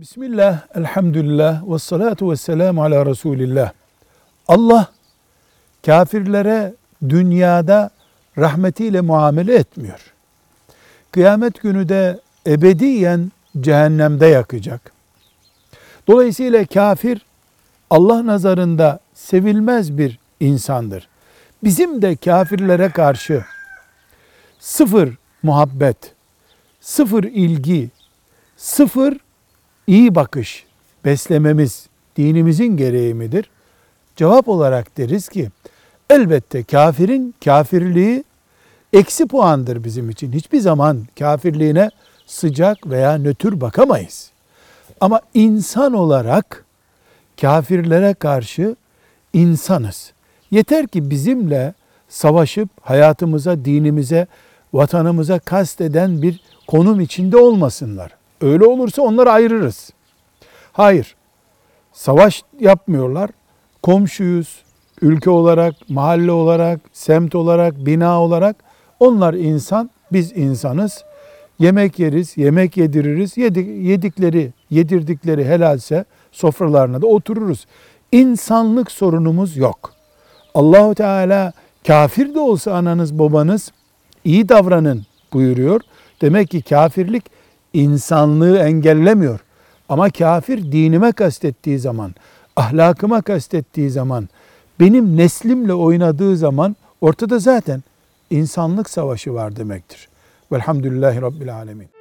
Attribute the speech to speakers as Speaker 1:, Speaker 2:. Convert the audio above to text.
Speaker 1: Bismillah, elhamdülillah, ve salatu ve selamu ala Resulillah. Allah kafirlere dünyada rahmetiyle muamele etmiyor. Kıyamet günü de ebediyen cehennemde yakacak. Dolayısıyla kafir Allah nazarında sevilmez bir insandır. Bizim de kafirlere karşı sıfır muhabbet, sıfır ilgi, sıfır iyi bakış beslememiz dinimizin gereği midir? Cevap olarak deriz ki elbette kafirin kafirliği eksi puandır bizim için. Hiçbir zaman kafirliğine sıcak veya nötr bakamayız. Ama insan olarak kafirlere karşı insanız. Yeter ki bizimle savaşıp hayatımıza, dinimize, vatanımıza kasteden bir konum içinde olmasınlar. Öyle olursa onları ayırırız. Hayır. Savaş yapmıyorlar. Komşuyuz. Ülke olarak, mahalle olarak, semt olarak, bina olarak onlar insan, biz insanız. Yemek yeriz, yemek yediririz. Yedik, yedikleri, yedirdikleri helalse sofralarına da otururuz. İnsanlık sorunumuz yok. Allahu Teala kafir de olsa ananız babanız iyi davranın buyuruyor. Demek ki kafirlik insanlığı engellemiyor. Ama kafir dinime kastettiği zaman, ahlakıma kastettiği zaman, benim neslimle oynadığı zaman ortada zaten insanlık savaşı var demektir. Velhamdülillahi Rabbil Alemin.